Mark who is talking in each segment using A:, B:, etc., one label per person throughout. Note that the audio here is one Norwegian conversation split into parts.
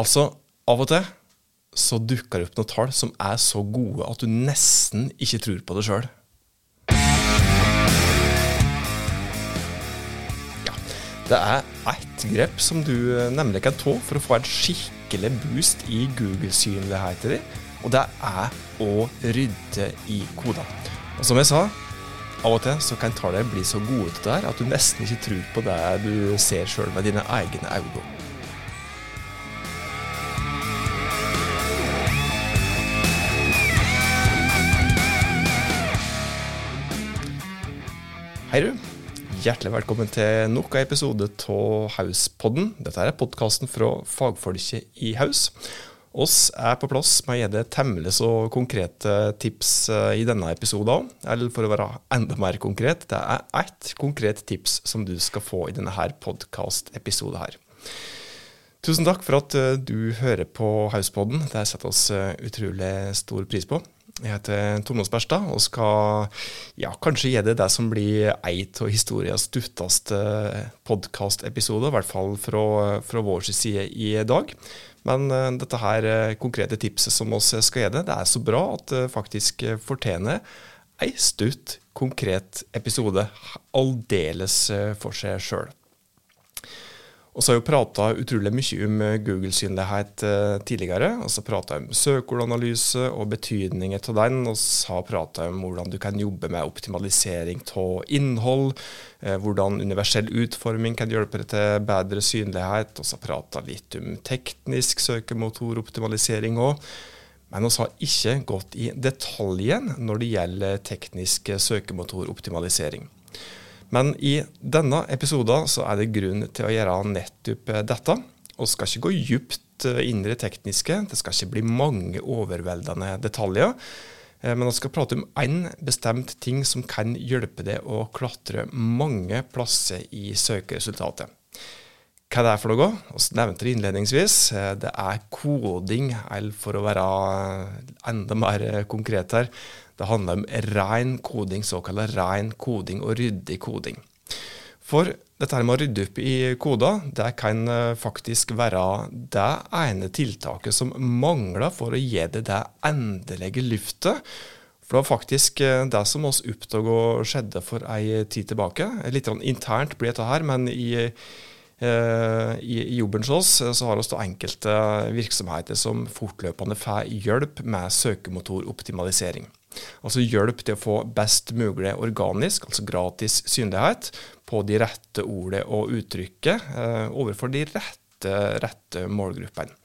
A: Altså, av og til så dukker det opp noen tall som er så gode at du nesten ikke tror på det sjøl. Ja, det er ett grep som du nemlig kan ta for å få en skikkelig boost i Google-synligheten din, og det er å rydde i koder. Og som jeg sa, av og til så kan tallene bli så gode til det her at du nesten ikke tror på det du ser sjøl med dine egne øyne. Hei, du. Hjertelig velkommen til nok en episode av Hauspodden. Dette er podkasten fra fagfolket i Haus. Oss er på plass med å gi deg temmelig så konkrete tips eh, i denne episoden. Eller for å være enda mer konkret, det er ett konkret tips som du skal få i denne podkast-episoden her. Tusen takk for at eh, du hører på Hauspodden. Det setter oss eh, utrolig stor pris på. Jeg heter Thomas Berstad og skal ja, kanskje gi deg det som blir eit av historiens stutteste podkastepisode, i hvert fall fra, fra vår side i dag. Men uh, dette her uh, konkrete tipset som oss skal gi deg, det er så bra at det faktisk fortjener ei stutt, konkret episode aldeles for seg sjøl. Og så har vi prata utrolig mye om eh, Google-synlighet eh, tidligere. Og så prata om søkeordanalyse og betydningen av den. Og så prata om hvordan du kan jobbe med optimalisering av innhold. Eh, hvordan universell utforming kan hjelpe deg til bedre synlighet. Og så prata litt om teknisk søkemotoroptimalisering òg. Men vi har ikke gått i detaljen når det gjelder teknisk søkemotoroptimalisering. Men i denne episoden så er det grunn til å gjøre nettopp dette. Vi skal ikke gå dypt eh, inn i det tekniske, det skal ikke bli mange overveldende detaljer. Eh, men vi skal prate om én bestemt ting som kan hjelpe deg å klatre mange plasser i søkeresultatet. Hva det er for noe? Vi nevnte det innledningsvis. Eh, det er koding, eller for å være enda mer konkret her, det handler om ren koding, såkalt ren koding og ryddig koding. For dette med å rydde opp i koder, det kan eh, faktisk være det ene tiltaket som mangler for å gi det det endelige løftet. For det var faktisk eh, det som oss oppdaga skjedde for ei tid tilbake. Litt internt blir dette her, men i, eh, i, jobben hos så har vi enkelte virksomheter som fortløpende får hjelp med søkemotoroptimalisering. Altså hjelp til å få best mulig organisk, altså gratis synlighet, på de rette ordene og uttrykket eh, overfor de rette, rette målgruppene.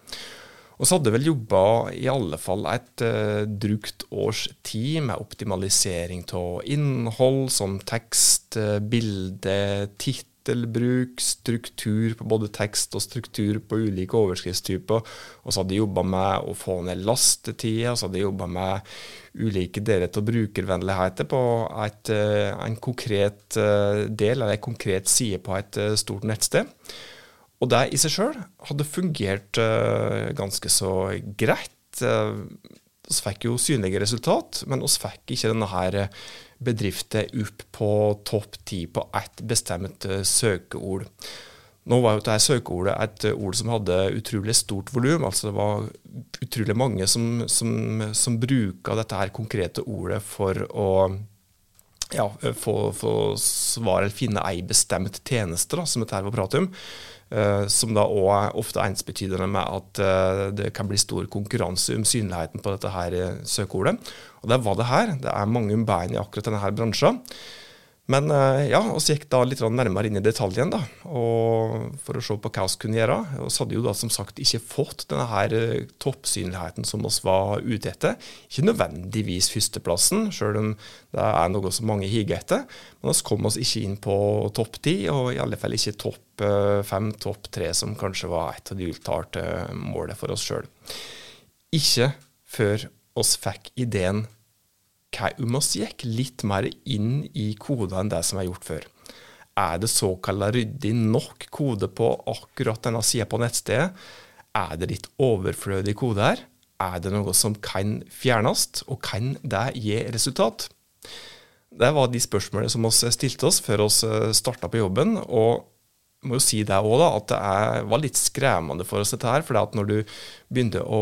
A: Og så hadde vel jobba i alle fall et eh, drukt års tid med optimalisering av innhold som tekst, uh, bilde, tittel tittelbruk, struktur på både tekst og struktur på ulike overskriftstyper. Og så hadde de jobba med å få ned lastetida, og så hadde de jobba med ulike deler av brukervennligheter på et, eh, en konkret eh, del, eller en konkret side på et eh, stort nettsted. Og det i seg sjøl hadde fungert ganske så greit. Vi fikk jo synlige resultat, men vi fikk ikke denne her bedrifter opp på topp ti på ett bestemt eh, søkeord. Nå var jo dette søkeordet et eh, ord som hadde utrolig stort volum. Altså det var utrolig mange som, som, som bruka dette her konkrete ordet for å ja, få, få svar eller finne ei bestemt tjeneste, da, som dette her var prat om. Uh, som da òg er ofte ensbetydende med at uh, det kan bli stor konkurranse om synligheten på dette her søkeordet. Og det var det her. Det er mange bein i akkurat denne her bransjen. Men eh, ja, vi gikk da litt nærmere inn i detaljen da, for å se på hva vi kunne gjøre. Vi hadde jo da som sagt ikke fått denne her eh, toppsynligheten som vi var ute etter. Ikke nødvendigvis førsteplassen, selv om det er noe som mange higer etter. Men vi kom oss ikke inn på topp ti, og i alle fall ikke topp eh, fem, topp tre, som kanskje var et av de uttalte målene for oss sjøl. Ikke før oss fikk ideen vi gikk litt mer inn i koder enn det som er gjort før? Er det såkalt ryddig nok kode på akkurat denne sida på nettstedet? Er det litt overflødig kode her? Er det noe som kan fjernes, og kan det gi resultat? Det var de spørsmålene som vi stilte oss før vi starta på jobben. og må jo si det òg, at det er, var litt skremmende for oss, dette her. For når du begynte å,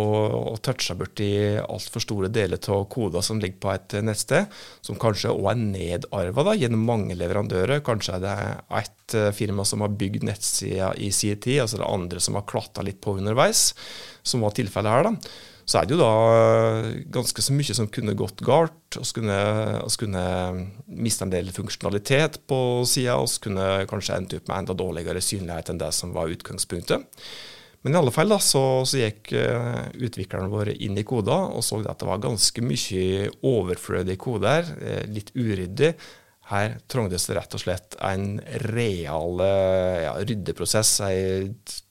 A: å touche borti altfor store deler av koder som ligger på et nettsted, som kanskje òg er nedarva gjennom mange leverandører, kanskje er det ett eh, firma som har bygd nettsida i sin tid, altså det andre som har klatta litt på underveis, som var tilfellet her, da så er det jo da eh, ganske så mye som kunne gått galt. Vi kunne, kunne miste en del funksjonalitet på sida, Vi kunne kanskje endt opp med enda dårligere synlighet enn det som var utgangspunktet. Men i alle fall da, så, så gikk uh, utviklerne våre inn i koder og så at det var ganske mye overflødig koder, her, litt uryddig. Her trengtes det rett og slett en real ja, ryddeprosess, en,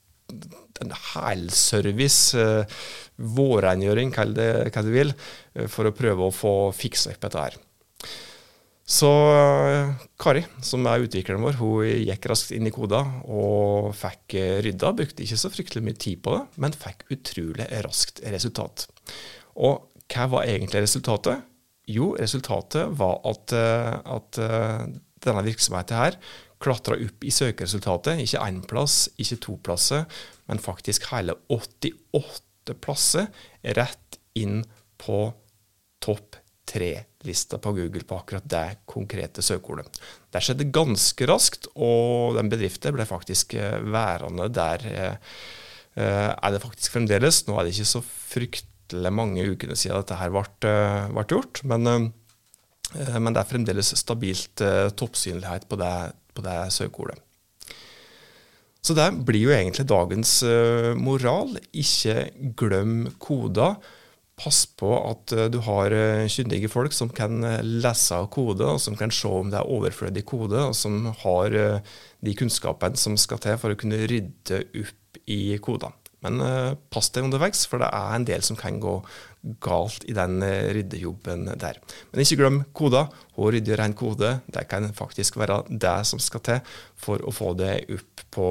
A: en helservice. Uh, vårrengjøring, kall det hva du vil, eh, for å prøve å få fiksa opp dette her. Så eh, Kari, som er utvikleren vår, hun gikk raskt inn i koda og fikk eh, rydda. Brukte ikke så fryktelig mye tid på det, men fikk utrolig raskt resultat. Og hva var egentlig resultatet? Jo, resultatet var at, at denne virksomheten her klatra opp i søkeresultatet. Ikke én plass, ikke to plasser, men faktisk hele 88 åtte plasser rett inn på topp tre-lista på Google på akkurat det konkrete søkeordet. Det skjedde ganske raskt, og den bedriften ble faktisk eh, værende der eh, eh, er det faktisk fremdeles. Nå er det ikke så fryktelig mange ukene siden dette her ble, ble gjort, men, men, det er fremdeles stabilt toppsynlighet på det, på det søkeordet. Så det blir jo egentlig dagens uh, moral. Ikke glem koder. Pass på at du har kyndige folk som kan lese kode, og som kan se om det er overflødig kode, og som har de kunnskapene som skal til for å kunne rydde opp i kodene. Men uh, pass deg underveis, for det er en del som kan gå galt i den uh, ryddejobben der. Men ikke glem koder. Hun rydder ren kode det kan faktisk være det som skal til for å få det opp på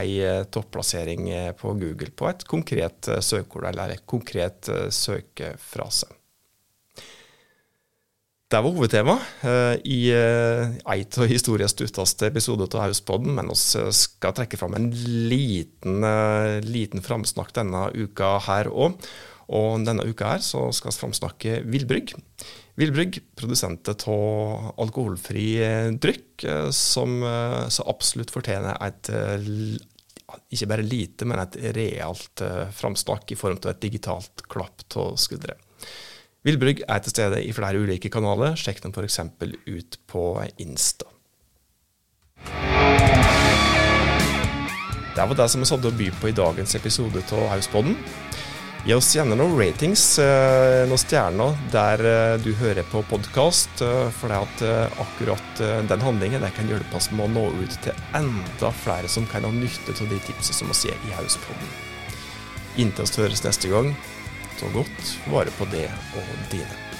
A: ei uh, topplassering på Google på et konkret søkeord eller en konkret søkefrase. Det var hovedtema uh, i uh, eit av historiens stutteste episode av Hauspodden, men vi skal trekke fram en liten, liten framsnakk denne uka her òg. Og denne uka her så skal vi framsnakke Villbrygg. Villbrygg, produsenter av alkoholfri drykk, som så absolutt fortjener et ikke bare lite, men et realt framsnakk i form av et digitalt klapp av skuldre. Villbrygg er til stede i flere ulike kanaler. Sjekk dem f.eks. ut på Insta. Det var det som vi hadde å by på i dagens episode av Hauspodden. Gi oss gjerne noen ratings, eh, noen stjerner, der eh, du hører på podkast. Eh, for det at akkurat den handlingen det kan hjelpe oss med å nå ut til enda flere som kan ha nytte av de tipsene som vi gir i Hauspodden. Inntil vi høres neste gang, ta godt vare på det og dine.